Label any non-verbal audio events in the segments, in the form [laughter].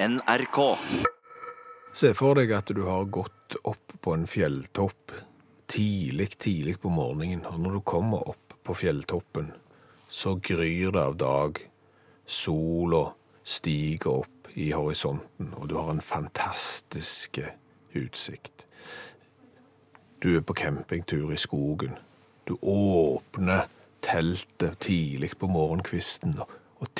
NRK. Se for deg at du har gått opp på en fjelltopp tidlig, tidlig på morgenen, og når du kommer opp på fjelltoppen, så gryr det av dag. Sola stiger opp i horisonten, og du har en fantastisk utsikt. Du er på campingtur i skogen. Du åpner teltet tidlig på morgenkvisten og, og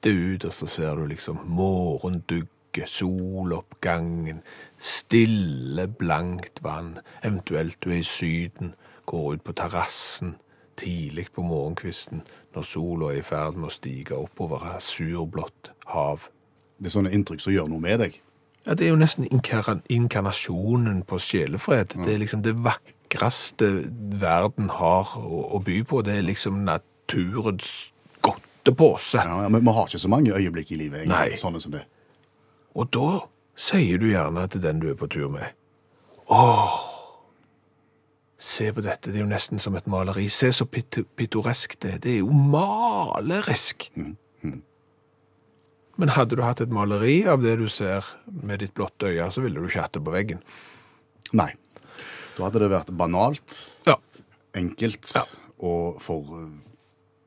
titter ut, og så ser du liksom morgendugge, soloppgangen, stille, blankt vann. Eventuelt du er i Syden, går ut på terrassen tidlig på morgenkvisten når sola er i ferd med å stige oppover surblått hav. Det er sånne inntrykk som gjør noe med deg. Ja, Det er jo nesten inkarnasjonen på sjelefred. Det er liksom det vakreste verden har å, å by på. Det er liksom naturens godtepose. Ja, ja, men vi har ikke så mange øyeblikk i livet, egentlig, Nei. sånne som det. Og da sier du gjerne til den du er på tur med Åh, se på dette, det er jo nesten som et maleri. Se så pit pittoresk det er. Det er jo malerisk. Men hadde du hatt et maleri av det du ser med ditt blotte øye, så ville du ikke hatt det på veggen. Nei. Da hadde det vært banalt, Ja. enkelt Ja. og for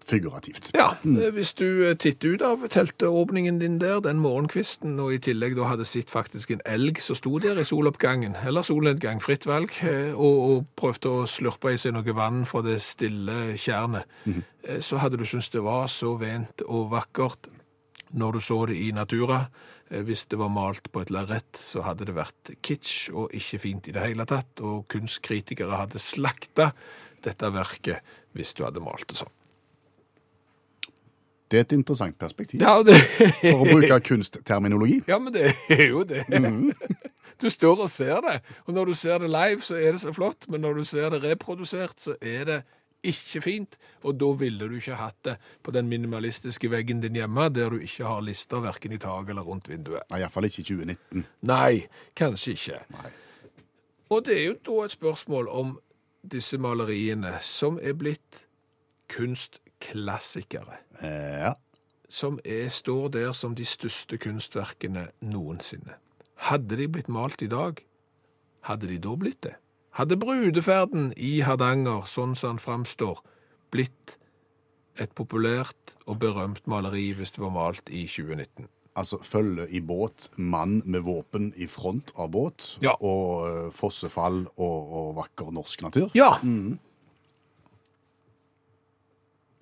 figurativt. Ja, eh, hvis du eh, titter ut av teltåpningen din der den morgenkvisten, og i tillegg da hadde sett faktisk en elg som sto der i soloppgangen, eller solnedgang, fritt valg, eh, og, og prøvde å slurpe i seg noe vann fra det stille tjernet, eh, så hadde du syntes det var så vent og vakkert når du så det i natura. Hvis det var malt på et lerret, så hadde det vært kitsch og ikke fint i det hele tatt, og kunstkritikere hadde slakta dette verket hvis du hadde malt det sånn. Det er et interessant perspektiv. Ja, det For å bruke kunstterminologi. Ja, men det er jo det. Du står og ser det, og når du ser det live, så er det så flott, men når du ser det reprodusert, så er det ikke fint, og da ville du ikke hatt det på den minimalistiske veggen din hjemme, der du ikke har lister hverken i taket eller rundt vinduet. Nei, Iallfall ikke i 2019. Nei, kanskje ikke. Nei. Og det er jo da et spørsmål om disse maleriene, som er blitt kunstklassikere. Eh, Ja. som er, står der som de største kunstverkene noensinne. Hadde de blitt malt i dag, hadde de da blitt det? Hadde brudeferden i Hardanger, sånn som den framstår, blitt et populært og berømt maleri hvis det var malt i 2019? Altså følge i båt, mann med våpen i front av båt, Ja. og eh, fossefall og, og vakker norsk natur. Ja!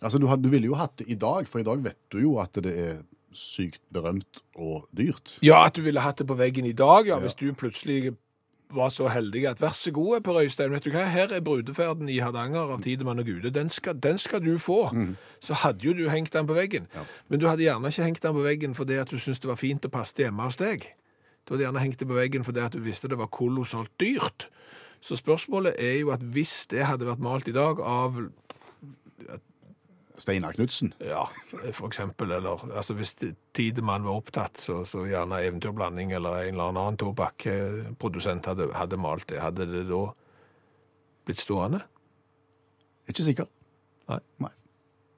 Altså, du, du ville jo hatt det i dag, for i dag vet du jo at det er sykt berømt og dyrt. Ja, at du ville hatt det på veggen i dag, ja, hvis du plutselig var så heldig at vær så god, Per Øystein, vet du hva, her er brudeferden i Hardanger av Tidemann og Gude, den skal, den skal du få. Så hadde jo du hengt den på veggen. Men du hadde gjerne ikke hengt den på veggen fordi at du syntes det var fint å passe hjemme hos deg. Du hadde gjerne hengt det på veggen fordi at du visste det var kolossalt dyrt. Så spørsmålet er jo at hvis det hadde vært malt i dag av Steinar Knutsen. ja, for eksempel, eller altså hvis Tidemann var opptatt, så, så gjerne Eventyrblanding eller en eller annen tobakkprodusent hadde, hadde malt det. Hadde det da blitt stående? Ikke sikker. Nei. Nei.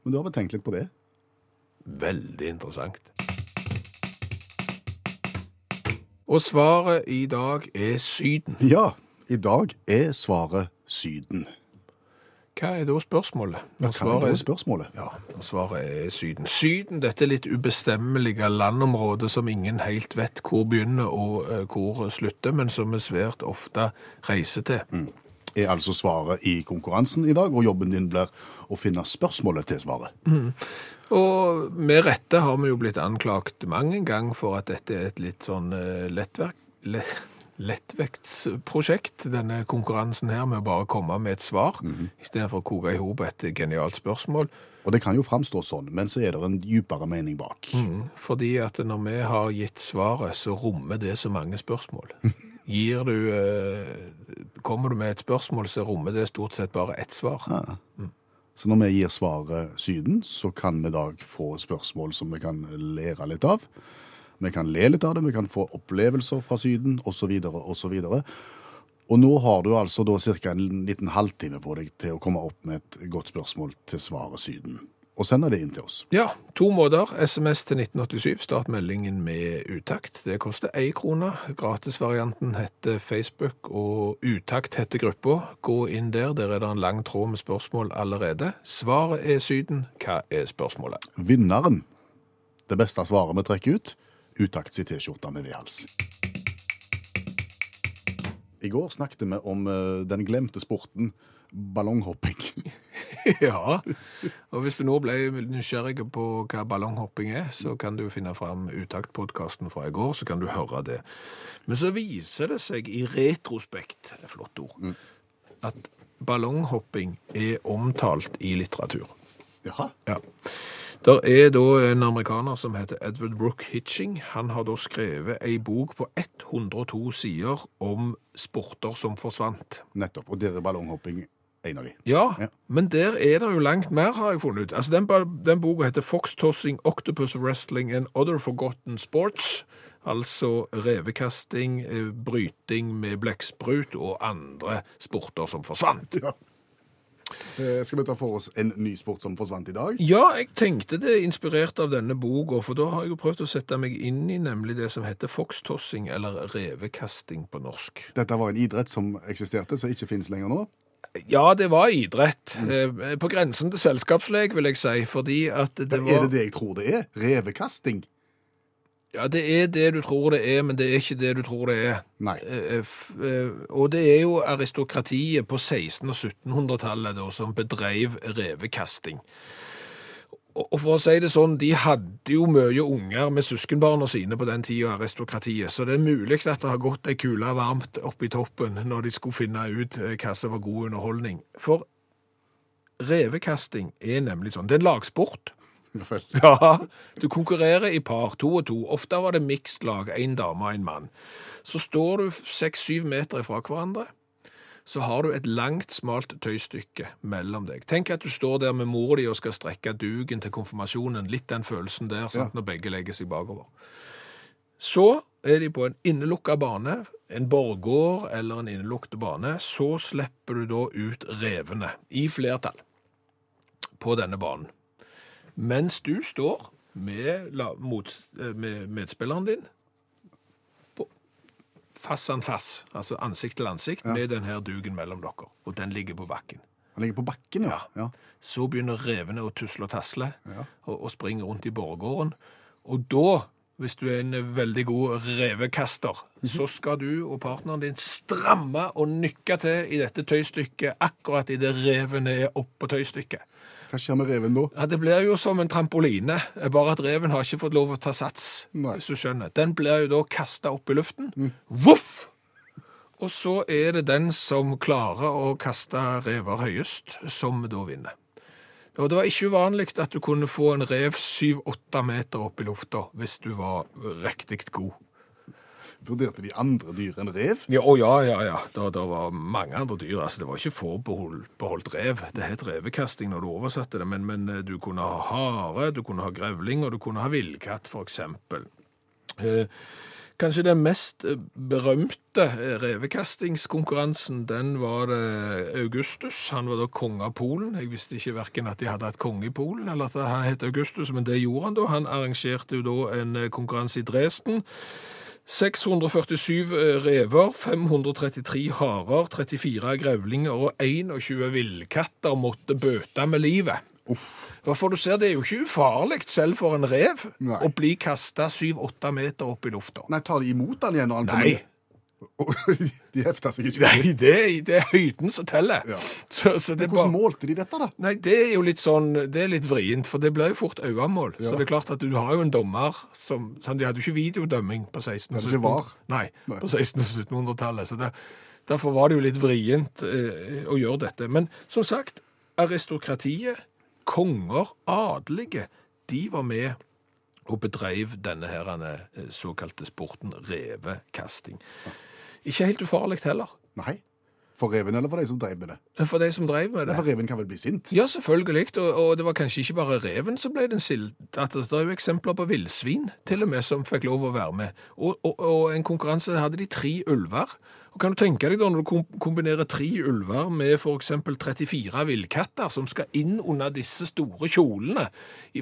Men du har vel tenkt litt på det? Veldig interessant. Og svaret i dag er Syden. Ja, i dag er svaret Syden. Hva er da spørsmålet? Hva svaret, er da spørsmålet? ja, svaret er Syden. Syden, dette litt ubestemmelige landområdet som ingen helt vet hvor begynner og eh, hvor slutter, men som vi svært ofte reiser til. Er altså svaret i konkurransen i dag, og jobben din blir å finne spørsmålet til svaret. Og med rette har vi jo blitt anklagt mange en gang for at dette er et litt sånn eh, lettverk, le, lettvektsprosjekt, denne konkurransen her med å bare komme med et svar, i stedet for å koke i hop et genialt spørsmål. Og det kan jo framstå sånn, men så er det en djupere mening bak. Fordi at når vi har gitt svaret, så rommer det så mange spørsmål. [laughs] Gir du, eh, kommer du med et spørsmål, så rommer det stort sett bare ett svar. Så når vi gir svaret Syden, så kan vi da få spørsmål som vi kan lære litt av. Vi kan le litt av det, vi kan få opplevelser fra Syden, osv., osv. Og nå har du altså da ca. en liten halvtime på deg til å komme opp med et godt spørsmål til svaret Syden. og sender det inn til oss. Ja, to måter. SMS til 1987. Start meldingen med utakt. Det koster én krone. Gratisvarianten heter Facebook, og utakt heter gruppa. Gå inn der. Der er det en lang tråd med spørsmål allerede. Svaret er Syden. Hva er spørsmålet? Vinneren, det beste svaret vi trekker ut, utakts i T-skjorta med V-hals. I går snakket vi om eh, den glemte sporten ballonghopping. [laughs] ja, og hvis du nå ble nysgjerrig på hva ballonghopping er, så kan du finne fram Utakt-podkasten fra i går, så kan du høre det. Men så viser det seg i retrospekt, det er flott ord, at ballonghopping er omtalt i litteratur. Jaha. Ja. Der er da en amerikaner som heter Edward Brooke Hitching. Han har da skrevet ei bok på 102 sider om sporter som forsvant. Nettopp. Og der er ballonghopping en av de. Ja, Ja. men der er det jo langt mer, har jeg funnet ut. Altså, den, den boka heter Fox Tossing, Octopus Wrestling and Other Forgotten Sports. Altså revekasting, eh, bryting med blekksprut og andre sporter som forsvant. Ja. Eh, Skal vi ta for oss en ny sport som forsvant i dag? Ja, jeg tenkte det inspirert av denne boka, for da har jeg jo prøvd å sette meg inn i nemlig det som heter foxtossing, eller revekasting på norsk. Dette var en idrett som eksisterte, som ikke finnes lenger nå. Ja, det var idrett. Mm. På grensen til selskapslek, vil jeg si, fordi at det var... Er det det jeg tror det er? Revekasting? Ja, det er det du tror det er, men det er ikke det du tror det er. Nei. Eh, f- eh, Og det er jo aristokratiet på 1600- og 1700-tallet som bedrev revekasting. Og for å si det sånn, de hadde jo mye unger med søskenbarna sine på den tida, aristokratiet, så det er mulig at det har gått ei kule varmt opp i toppen når de skulle finne ut eh, hva som var god underholdning. For revekasting er nemlig sånn, det er en lagsport. [laughs] Ja, du konkurrerer i par, to og to. Ofte var det mixed lag, en dame og en mann. Så står du seks-syv meter fra hverandre, så har du et langt, smalt tøystykke mellom deg. Tenk at du står der med mor di og skal strekke duken til konfirmasjonen. Litt den følelsen der, sant, når begge legger seg bakover. Så er de på en innelukka bane, en borgård eller en innelukket bane. Så slipper du da ut revene, i flertall, på denne banen. Mens du står med, la, mot, eh, med medspilleren din fass an fass, altså ansikt til ansikt, med denne duken mellom dere. Og den ligger på bakken. Den ligger på bakken, ja. ja. Så begynner revene å tusle og tasle Ja. og, og springe rundt i borggården. Og da, hvis du er en veldig god revekaster, så skal du og partneren din stramme og nykke til i dette tøystykket akkurat idet revene er oppå tøystykket. Hva skjer med reven da? Ja, Det blir jo som en trampoline, bare at reven har ikke fått lov å ta sats, Nei. hvis du skjønner. Den blir jo da kasta opp i luften. Voff! Og så er det den som klarer å kaste rever høyest, som da vinner. Og det var ikke uvanlig at du kunne få en rev syv-åtte meter opp i lufta hvis du var riktig god. Vurderte de andre dyr enn rev? Ja, å ja, ja, ja. Det, det var mange andre dyr. altså Det var ikke forbeholdt rev. Det het revekasting når du oversatte det, men, men eh, du kunne ha hare, du kunne ha grevling, og du kunne ha villkatt, eksempel. Eh, kanskje den mest eh, berømte eh, revekastingskonkurransen, den var Augustus. Han var da konge av Polen. Jeg visste ikke hverken at de hadde hatt konge i Polen, eller at han het Augustus, men det gjorde han da. Han arrangerte jo da en konkurranse i Dresden. 647 rever, 533 harer, 34 grevlinger og 21 villkatter måtte bøte med livet. Uff. For du ser, det er jo ikke ufarlig selv for en rev Nei. å bli kasta 7-8 meter opp i lufta. Nei, tar de imot den igjen når han Nei. kommer? [laughs] de hefta seg ikke. Nei, det, det er høyden som teller. Ja. Så, så det Hvordan bare... målte de dette, da? Nei, det er jo litt sånn, det er litt vrient, for det blir jo fort øyemål. Ja. Så det er klart at du har jo en dommer som, sånn, de hadde jo ikke videodømming på 1600 Det hadde ikke var. Nei, Nei. på 1600 og 1700-tallet. Så det, derfor var det jo litt vrient eh, å gjøre dette. Men som sagt, aristokratiet, konger, adelige, de var med og bedreiv denne her eh, såkalte sporten revekasting. Ikke helt ufarlig heller, Nei. For reven eller for de som drev med det? for de som drev med Nei, Ja, for reven kan vel bli sint? Ja, selvfølgelig. Og, og det var kanskje ikke bare reven som ble den sild. At det er jo eksempler på villsvin til og med som fikk lov å være med. Og, og, og en konkurranse hadde de tre ulver. Og kan du tenke deg da når du kombinerer tre ulver med eksempel 34 villkatter som skal inn under disse store kjolene,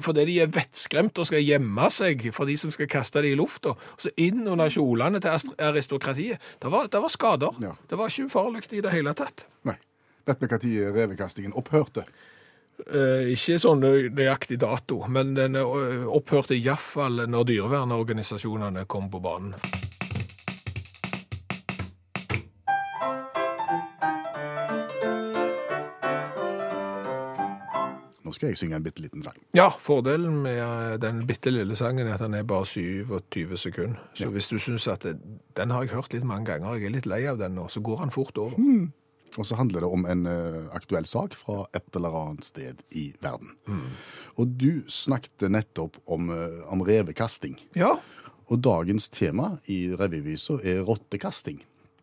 fordi de er vettskremt og skal gjemme seg for de som skal kaste dem i lufta, og så inn under kjolene til aristokratiet. Det var, det var skader. Ja. Det var ikke ufarlig i det hele tatt. Nei. Vet vi når revekastingen opphørte? Eh, ikke sånn nøyaktig dato, men den eh, opphørte iallfall når dyrevernorganisasjonene kom på banen. Skal jeg synge en bitte liten sang. Ja, fordelen med eh, den bitte lille sangen er at den er bare 27 sekunder. Så hvis du syns at det, den har jeg hørt litt mange ganger, jeg er litt lei av den nå, så går han fort over. Og så handler det om en uh, aktuell sak fra et eller annet sted i verden. Og du snakket nettopp om, uh, om revekasting. Ja, Og dagens tema i revyvisa er rottekasting.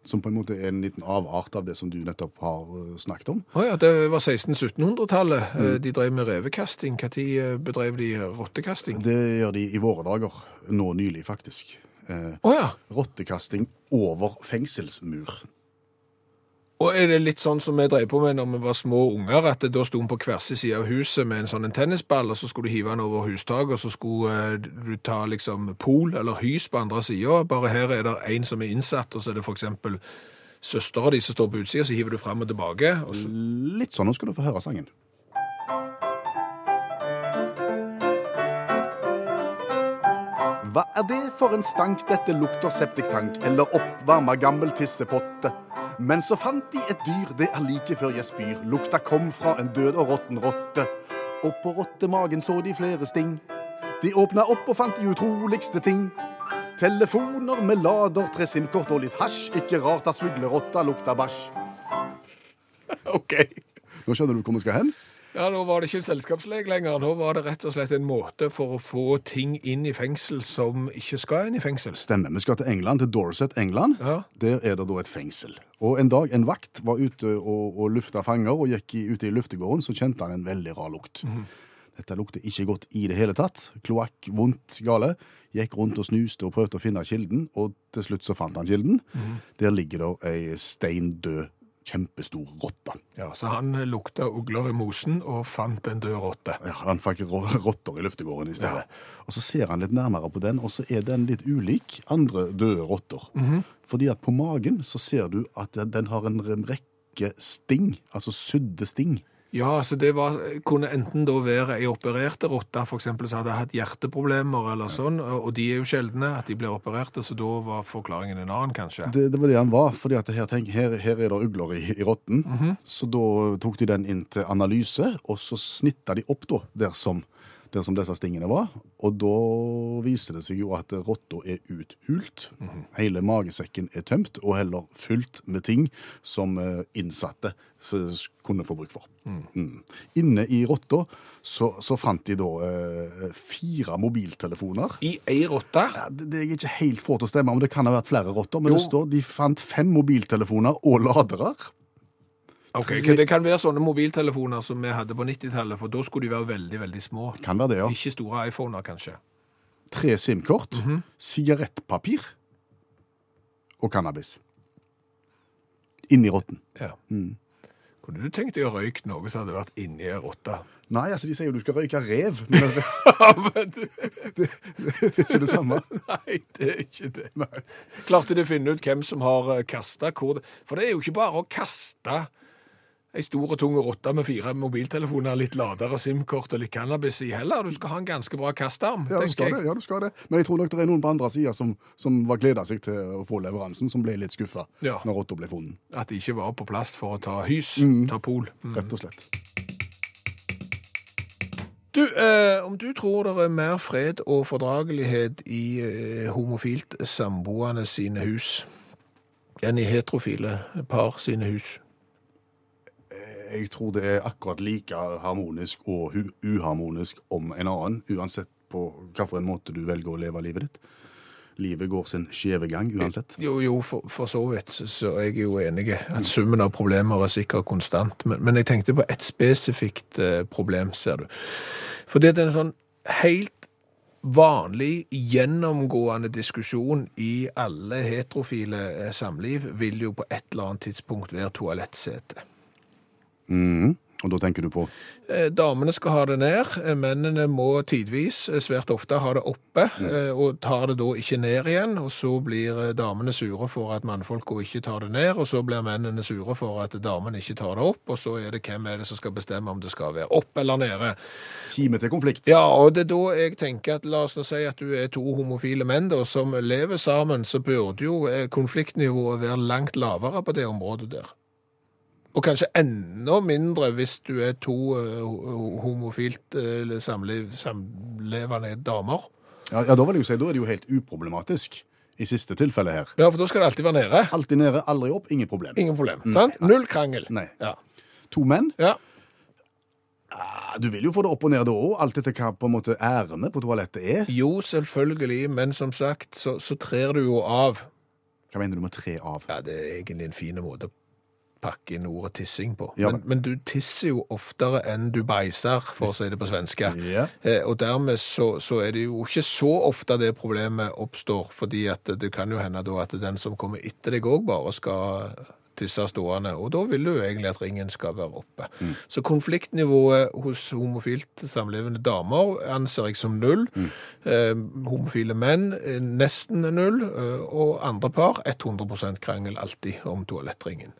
Som på en måte er en liten avart av det som du nettopp har eh, snakket om. Å ja, det var 1600-1700-tallet. Mm. De drev med revekasting. Når bedrev de rottekasting? Det gjør de i våre dager. Nå nylig, faktisk. Eh, oh ja. rottekasting over fengselsmur. Og er det litt sånn som vi drev på med når vi var små unger, at da sto hun på hver sin side av huset med en sånn en tennisball, og så skulle du hive den over hustaket, og så skulle eh, du ta liksom pol eller hys på andre sida. Bare her er det en som er innsatt, og så er det eksempel søstera di som står på utsida, så hiver du fram og tilbake. Og så, Litt sånn, nå skal du få høre sangen. Hva er det for en stank? Dette lukter septiktank eller oppvarma gammel tissepotte. Men så fant de et dyr, det er like før jeg spyr. Lukta kom fra en død og råtten rotte. Og på rottemagen så de flere sting. De åpna opp og fant de utroligste ting. Telefoner med lader, tre SIM-kort og litt hasj. Ikke rart at smuglerrotta lukta bæsj. [laughs] OK. Nå skjønner du hvor vi skal hen? Ja, nå var det ikke en selskapslek lenger. Nå var det rett og slett en måte for å få ting inn i fengsel som ikke skal inn i fengsel. Stemmer. Vi skal til England, til Dorset, England. Ja. Der er det da et fengsel. Og en dag en vakt var ute og, og lufta fanger, og gikk i, ute i luftegården, så kjente han en veldig rar lukt. Dette lukter ikke godt i det hele tatt. Kloakk, vondt, gale. Gikk rundt og snuste og prøvde å finne kilden, og til slutt så fant han kilden. Der ligger det ei stein død, kjempestor rotte. Ja, Så han lukta ugler i mosen og fant en død rotte. Ja, han fikk ro- rotter i luftegården i stedet. Og så ser han litt nærmere på den, og så er den litt ulik andre døde rotter. Fordi at på magen så ser du at den har en rekke sting, altså sydde sting. Ja, så det var, kunne enten da være ei opererte rotte, for eksempel, som hadde hatt hjerteproblemer eller sånn, og de er jo sjeldne at de blir opererte, så da var forklaringen en annen, kanskje. Det, det var det han var, fordi at her, tenk, her, her er det ugler i, i rotten. Så da tok de den inn til analyse, og så snitta de opp da, der som, der som disse stingene var. Og da viser det seg jo at rotta er uthult. Hele magesekken er tømt, og heller fylt med ting som eh, innsatte kunne få bruk for. Mm. Inne i rotta så, så fant de da eh, fire mobiltelefoner. I ei rotte? Ja, det, det er ikke helt få til å stemme, men det kan ha vært flere rotter. Men Jo. det står de fant fem mobiltelefoner og ladere. Ok, Det kan være sånne mobiltelefoner som vi hadde på 90-tallet, for da skulle de være veldig, veldig små. Kan være det, ja. Ikke store iPhoner, kanskje. Tre SIM-kort, sigarettpapir og cannabis. Inni rotten. Ja. Kunne du tenkt deg å røyke noe som hadde vært inni ei rotte? Nei, altså de sier jo du skal røyke rev, men [laughs] det, det, [laughs] det, det er ikke det samme. [laughs] Nei, det er ikke det. Klarte de å finne ut hvem som har kasta hvor For det er jo ikke bare å kaste ei stor og tung rotte med fire mobiltelefoner, litt lader og SIM-kort og litt cannabis i heller. Du skal ha en ganske bra kastarm, Ja, du tenker jeg. det, ja, du skal det. Men jeg tror nok det er noen på andre sida som, som var gleda seg til å få leveransen, som ble litt skuffa Ja. når rotta ble funnet. At de ikke var på plass for å ta hys, ta pol. Mm. Rett og slett. Du, eh, om du tror det er mer fred og fordragelighet i eh, homofilt samboende sine hus enn i heterofile par sine hus? Jeg tror det er akkurat like harmonisk og uharmonisk om en annen, uansett på hvilken måte du velger å leve livet ditt. Livet går sin skjeve gang uansett. Jo, jo, for, for så vidt, så er jeg jo enig at summen av problemer er sikkert konstant. Men, men jeg tenkte på et spesifikt eh, problem, ser du. For det er en sånn helt vanlig gjennomgående diskusjon i alle heterofile eh, samliv vil jo på et eller annet tidspunkt være toalettsete. Mhm. Og da tenker du på Eh, Damene skal ha det ned, eh, mennene må tidvis, eh, svært ofte, ha det oppe, mm. og tar det da ikke ned igjen, og så blir damene sure for at mannfolka ikke tar det ned, og så blir mennene sure for at damene ikke tar det opp, og så er det hvem er det som skal bestemme om det skal være opp eller nede. kime til konflikt. Ja, og det er da jeg tenker at la oss nå si at du er to homofile menn da, som lever sammen, så burde jo konfliktnivået være langt lavere på det området der. Og kanskje enda mindre hvis du er to uh, homofilt uh, samliv, samlevende damer. Ja, ja, da vil jeg jo si, da er det jo helt uproblematisk i siste tilfelle her. Ja, for da skal det alltid være nede. Alltid nede, aldri opp, ingen problem. Ingen problem, sant? Null krangel. Nei. Ja. To menn, ja. ja, du vil jo få det opp og ned da òg, alt etter hva på en måte ærene på toalettet er. Jo, selvfølgelig, men som sagt, så, så trer du jo av. Hva mener du med tre av? Ja, det er egentlig en fin måte å pakke inn ordet tissing på. Ja, men, men du tisser jo oftere enn du beiser, for å si det på svenske. Ja. Eh, og dermed så, så er det jo ikke så ofte det problemet oppstår, fordi at det kan jo hende da at den som kommer etter deg òg bare skal tisse stående, og da vil du jo egentlig at ringen skal være oppe. Så konfliktnivået hos homofilt samlevende damer anser jeg som null. Eh, homofile menn eh, nesten null, eh, og andre par 100 krangel alltid om toalettringen.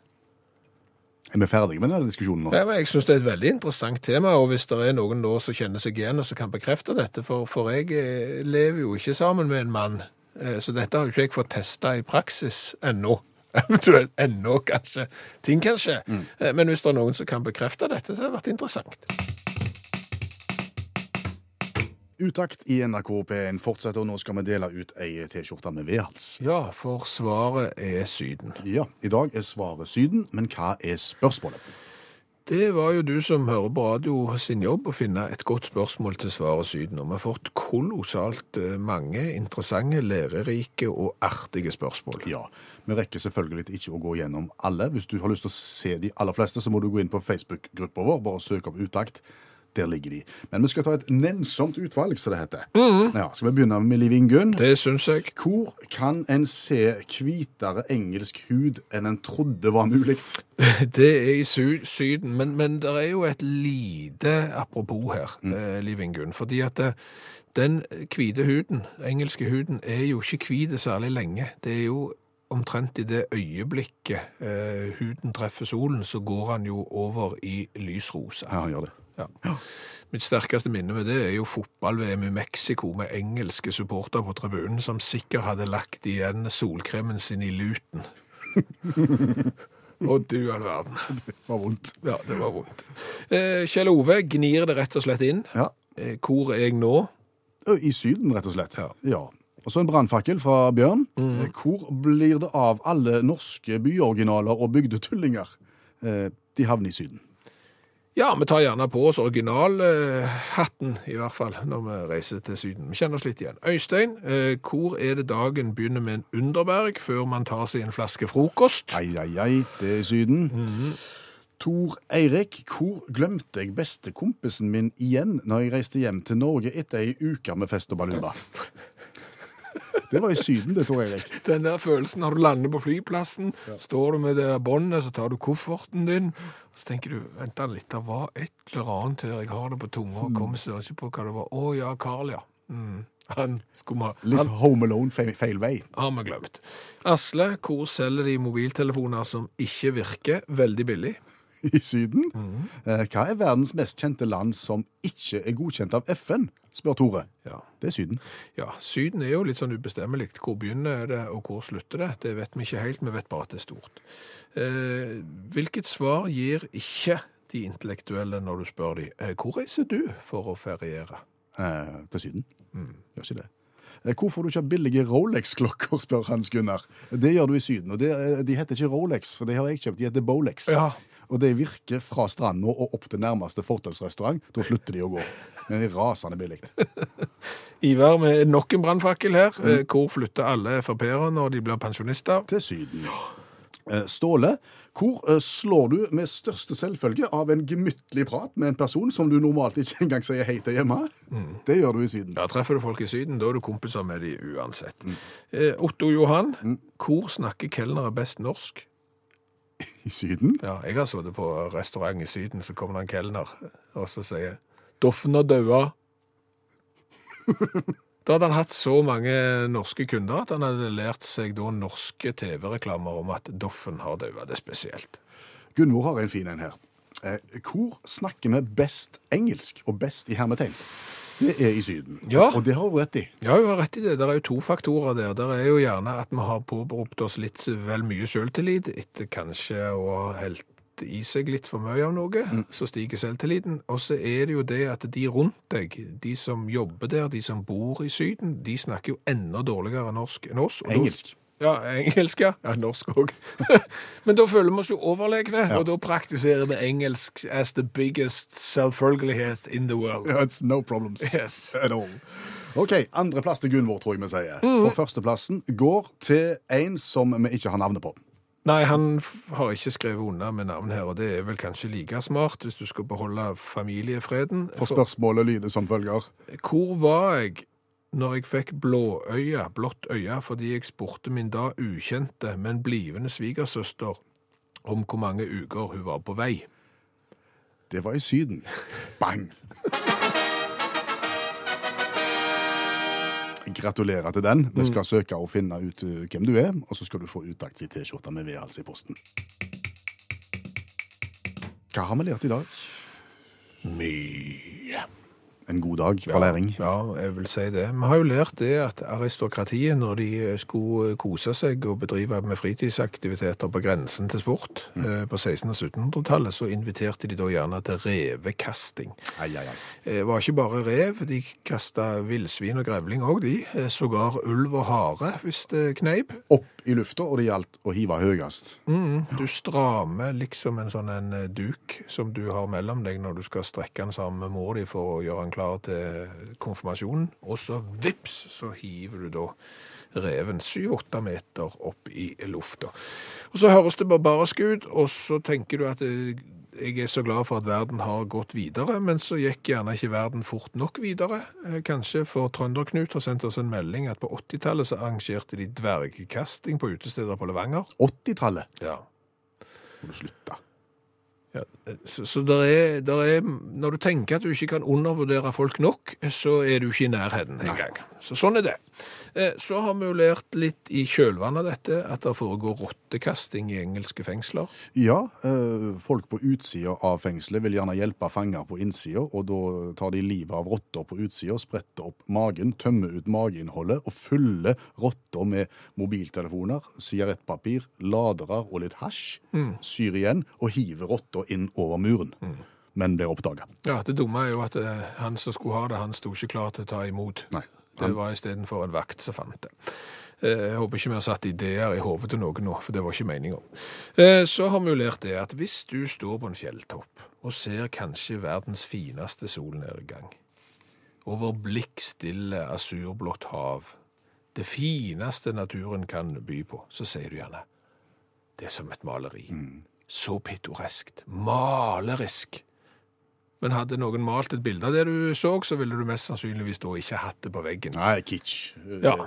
Er vi ferdige med denne diskusjonen nå? Ja, men jeg synes det er et veldig interessant tema, og hvis det er noen da som kjenner seg igjen og som kan bekrefte dette, for, for jeg eh, lever jo ikke sammen med en mann, eh, så dette har jo ikke jeg fått testa i praksis ennå. [laughs] Eventuelt ennå, kanskje. Ting kan skje. Mm. Men hvis det er noen som kan bekrefte dette, så har det vært interessant. Utakt i NRK P1 fortsetter, og nå skal vi dele ut ei T-skjorte med vedhals. Ja, for svaret er Syden. Ja, i dag er svaret Syden, men hva er spørsmålet? Det var jo du som hører på radio sin jobb å finne et godt spørsmål til svaret Syden. Og vi har fått kolossalt eh, mange interessante, lærerike og artige spørsmål. Ja, vi rekker selvfølgelig ikke å gå gjennom alle. Hvis du har lyst til å se de aller fleste, så må du gå inn på Facebook-gruppa vår, bare søk opp Utakt. Der ligger de. Men vi skal ta et nennsomt utvalg, som det heter. Ja, skal vi begynne med Liv Ingunn? Det syns jeg. Hvor kan en se hvitere engelsk hud enn en trodde var mulig? [laughs] Det er i sy Syden, men, men det er jo et lite apropos her, eh, Liv Ingunn. Fordi at det, den hvite huden, engelske huden, er jo ikke hvit særlig lenge. Det er jo omtrent i det øyeblikket eh, huden treffer solen, så går han jo over i lysrosa. Ja, han gjør det. Ja. Mitt sterkeste minne med det er jo fotball-VM i Mexico med engelske supporter på tribunen som sikkert hadde lagt igjen solkremen sin i luten. Og du all verden. Det var vondt. Ja, det var vondt. Eh, Kjell Ove gnir det rett og slett inn. Ja. Eh, hvor er jeg nå? I Syden, rett og slett. Ja. Og så en brannfakkel fra Bjørn. Eh, Hvor blir det av alle norske byoriginaler og bygdetullinger? Eh, De havner i Syden. Ja, vi tar gjerne på oss originalhatten, i hvert fall, når vi reiser til Syden. Vi kjenner oss litt igjen. Øystein, eh, hvor er det dagen begynner med en underberg før man tar seg en flaske frokost? Ai, ai, ai, det er i Syden. Tor Eirik, hvor glemte jeg bestekompisen min igjen når jeg reiste hjem til Norge etter ei uke med fest og baluba? [laughs] Det var i Syden, det, Tor Eirik. [laughs] Den der følelsen når du lander på flyplassen, står du med det båndet, så tar du kofferten din, og så tenker du, vent litt, det var et eller annet her, jeg har det på tunga, mm. kommer så ikke på hva det var. Å ja, Carl, ja. Mm. Han skulle ha, Litt han Home Alone feil, feil vei. har vi glemt. Asle, hvor selger de mobiltelefoner som ikke virker veldig billig? I Syden? Mm. Hva er verdens mest kjente land som ikke er godkjent av FN? Spør Tore. Ja. Det er Syden. ja, Syden er jo litt sånn ubestemmelig. Hvor begynner det, og hvor slutter det? Det vet vi ikke helt, vi vet bare at det er stort. Eh, hvilket svar gir ikke de intellektuelle når du spør dem, eh, hvor reiser du for å feriere? Eh, til Syden. Gjør ikke det. Eh, Hvor får du kjøpt billige Rolex-klokker, spør Hans Gunnar. Det gjør du i Syden. og det, eh, De heter ikke Rolex, for det har jeg kjøpt. De heter Bolex. Ja. Og det virker fra stranda og opp til nærmeste fortausrestaurant. Da slutter de å gå. Det er rasende billig. [laughs] Ivar med nok en brannfakkel her. Mm. hvor flytter alle Frp-ere når de blir pensjonister? Til Syden. Eh, Ståle, hvor eh, slår du med største selvfølge av en gemyttlig prat med en person som du normalt ikke engang sier hei til hjemme? Det gjør du i Syden. Ja, Treffer du folk i Syden, da er du kompiser med de uansett. Mm. Otto Johan, hvor snakker kelnere best norsk? I Syden? Ja, jeg har sittet på restaurant i Syden, så kommer det en kelner og så sier Doffen har daua. [laughs] Da hadde han hatt så mange norske kunder at han hadde lært seg da norske TV-reklamer om at Doffen har daua. Det er spesielt. Gunvor har en fin en her. Eh, hvor snakker vi best engelsk, og best i hermetegn? Det er i Syden. Ja. Og det har hun rett i. Ja, hun har rett i det. Det er jo to faktorer der. Det er jo gjerne at vi har påberopt oss litt vel mye selvtillit etter kanskje å ha helt i seg litt for mye av noe, så stiger selvtilliten. Og så er det jo det at de rundt deg, de som jobber der, de som bor i Syden, de snakker jo enda dårligere norsk enn oss. Engelsk. Ja, engelsk, ja. ja norsk òg. [laughs] Men da føler vi oss jo overlegne, og da praktiserer vi engelsk as the biggest selvfølgelighet in the world. Yeah, It's no problems Yes. at all. Ok, andreplass til Gunvor, tror jeg vi sier. For førsteplassen går til en som vi ikke har navnet på. Nei, han har ikke skrevet under med navn her, og det er vel kanskje like smart hvis du skal beholde familiefreden. For spørsmålet lyder som følger. Hvor var jeg når jeg fikk blåøya, blått øye, fordi jeg spurte min da ukjente, men blivende svigersøster om hvor mange uker hun var på vei? Det var i Syden. Bang! Gratulerer til den. Vi skal søke og finne ut uh, hvem du er, og så skal du få uttakt i T-skjorte med vedhals i posten. Hva har vi lært i dag? Mye. En god dag for læring. Ja, jeg vil si det. Vi har jo lært det at aristokratiet, når de skulle kose seg og bedrive med fritidsaktiviteter på grensen til sport eh, på 1600- og 1700-tallet, så inviterte de da gjerne til revekasting. Ai, ai, ai. Det var ikke bare rev, de kasta villsvin og grevling òg, de. Eh, Sågar ulv og hare, hvis det kneip. Opp i lufta, og det gjaldt å hive høyest. Mm, du strammer liksom en sånn en eh, duk som du har mellom deg når du skal strekke den sammen med mor di for å gjøre den klar til konfirmasjonen, og så vips, så hiver du da reven syv-åtte meter opp i lufta. Og så høres det barbarisk ut, og så tenker du at eh, jeg er så glad for at verden har gått videre, men så gikk gjerne ikke verden fort nok videre. Eh, Kanskje for Trønder-Knut har sendt oss en melding at på 80-tallet så arrangerte de dvergkasting på utesteder på Levanger. 80-tallet Ja. må du slutte. Ja, så, så der er, der er, når du tenker at du ikke kan undervurdere folk nok, så er du ikke i nærheten engang. Så sånn er det. Eh, Så har vi jo lært litt i kjølvannet av dette at det foregår rottekasting i engelske fengsler. Ja, eh, folk på utsida av fengselet vil gjerne hjelpe fanger på innsida, og da tar de livet av rotter på utsida, spretter opp magen, tømmer ut mageinnholdet og fyller rotter med mobiltelefoner, sigarettpapir, ladere og litt hasj, syr igjen og hiver rotta inn over muren. Men ble oppdaga. Ja, Det dumme er jo at eh, han som skulle ha det, han sto ikke klar til å ta imot. Nei. Det var istedenfor en vakt som fant det. Eh, Jeg håper ikke vi har satt ideer i hodet til noen nå, for det var ikke meningen. Eh, Så har vi jo lært det at hvis du står på en fjelltopp og ser kanskje verdens fineste solnedgang, over blikkstille asurblått hav, det fineste naturen kan by på, så sier du gjerne det er som et maleri. Så pittoreskt. Malerisk. Men hadde noen malt et bilde av det du så, så ville du mest sannsynligvis da ikke hatt det på veggen. Nei, kitsch. Ja.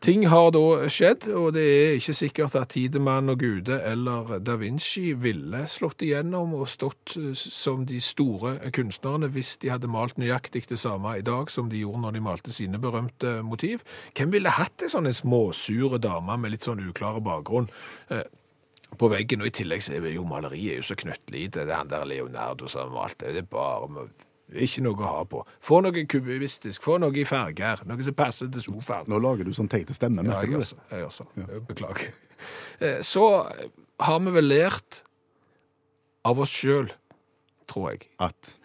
Ting har da skjedd, og det er ikke sikkert at Tidemann og Gude eller Da Vinci ville slått igjennom og stått eh, som de store kunstnerne hvis de hadde malt nøyaktig det samme i dag som de gjorde når de malte sine berømte motiv. Hvem ville hatt ei sånn småsure dame med litt sånn uklare bakgrunn eh, på veggen? Og i tillegg så er jo maleriet er jo så knøttlite. Det er han der Leonardo som har malt det. Det er bare ikke noe å ha på. Få noe kubistisk, få noe i farger, noe som passer til sofaen. Nå lager du sånn teite stemme, Ja, merker jeg du det? også. Jeg også. Beklager. Eh, Så har vi vel lært av oss sjøl, tror jeg. At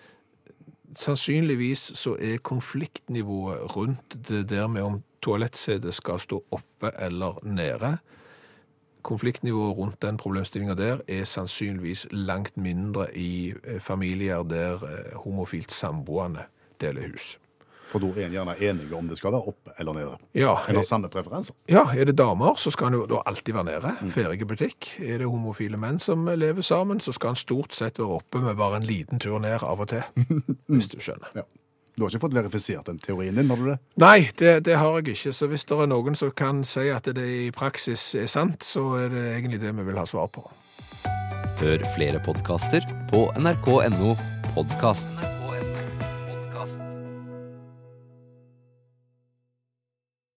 Sannsynligvis så er konfliktnivået rundt det der med om toalettsetet skal stå oppe eller nede. Konfliktnivået rundt den problemstillinga der er sannsynligvis langt mindre i eh, familier der eh, homofilt samboende deler hus. For da er en gjerne enige om det skal være oppe eller nede. Ja, En har samme preferanser. ja, er det damer, så skal han jo da alltid være nede. Ferdig butikk. Er det homofile menn som lever sammen, så skal han stort sett være oppe med bare en liten tur ned av og til. [laughs] Hvis du skjønner. Ja. Du har ikke fått verifisert den teorien din, har du det? Nei, det, det har jeg ikke. Så hvis det er noen som kan si at det i praksis er sant, så er det egentlig det vi vil ha svar på. Hør flere podkaster på nrk.no podkast.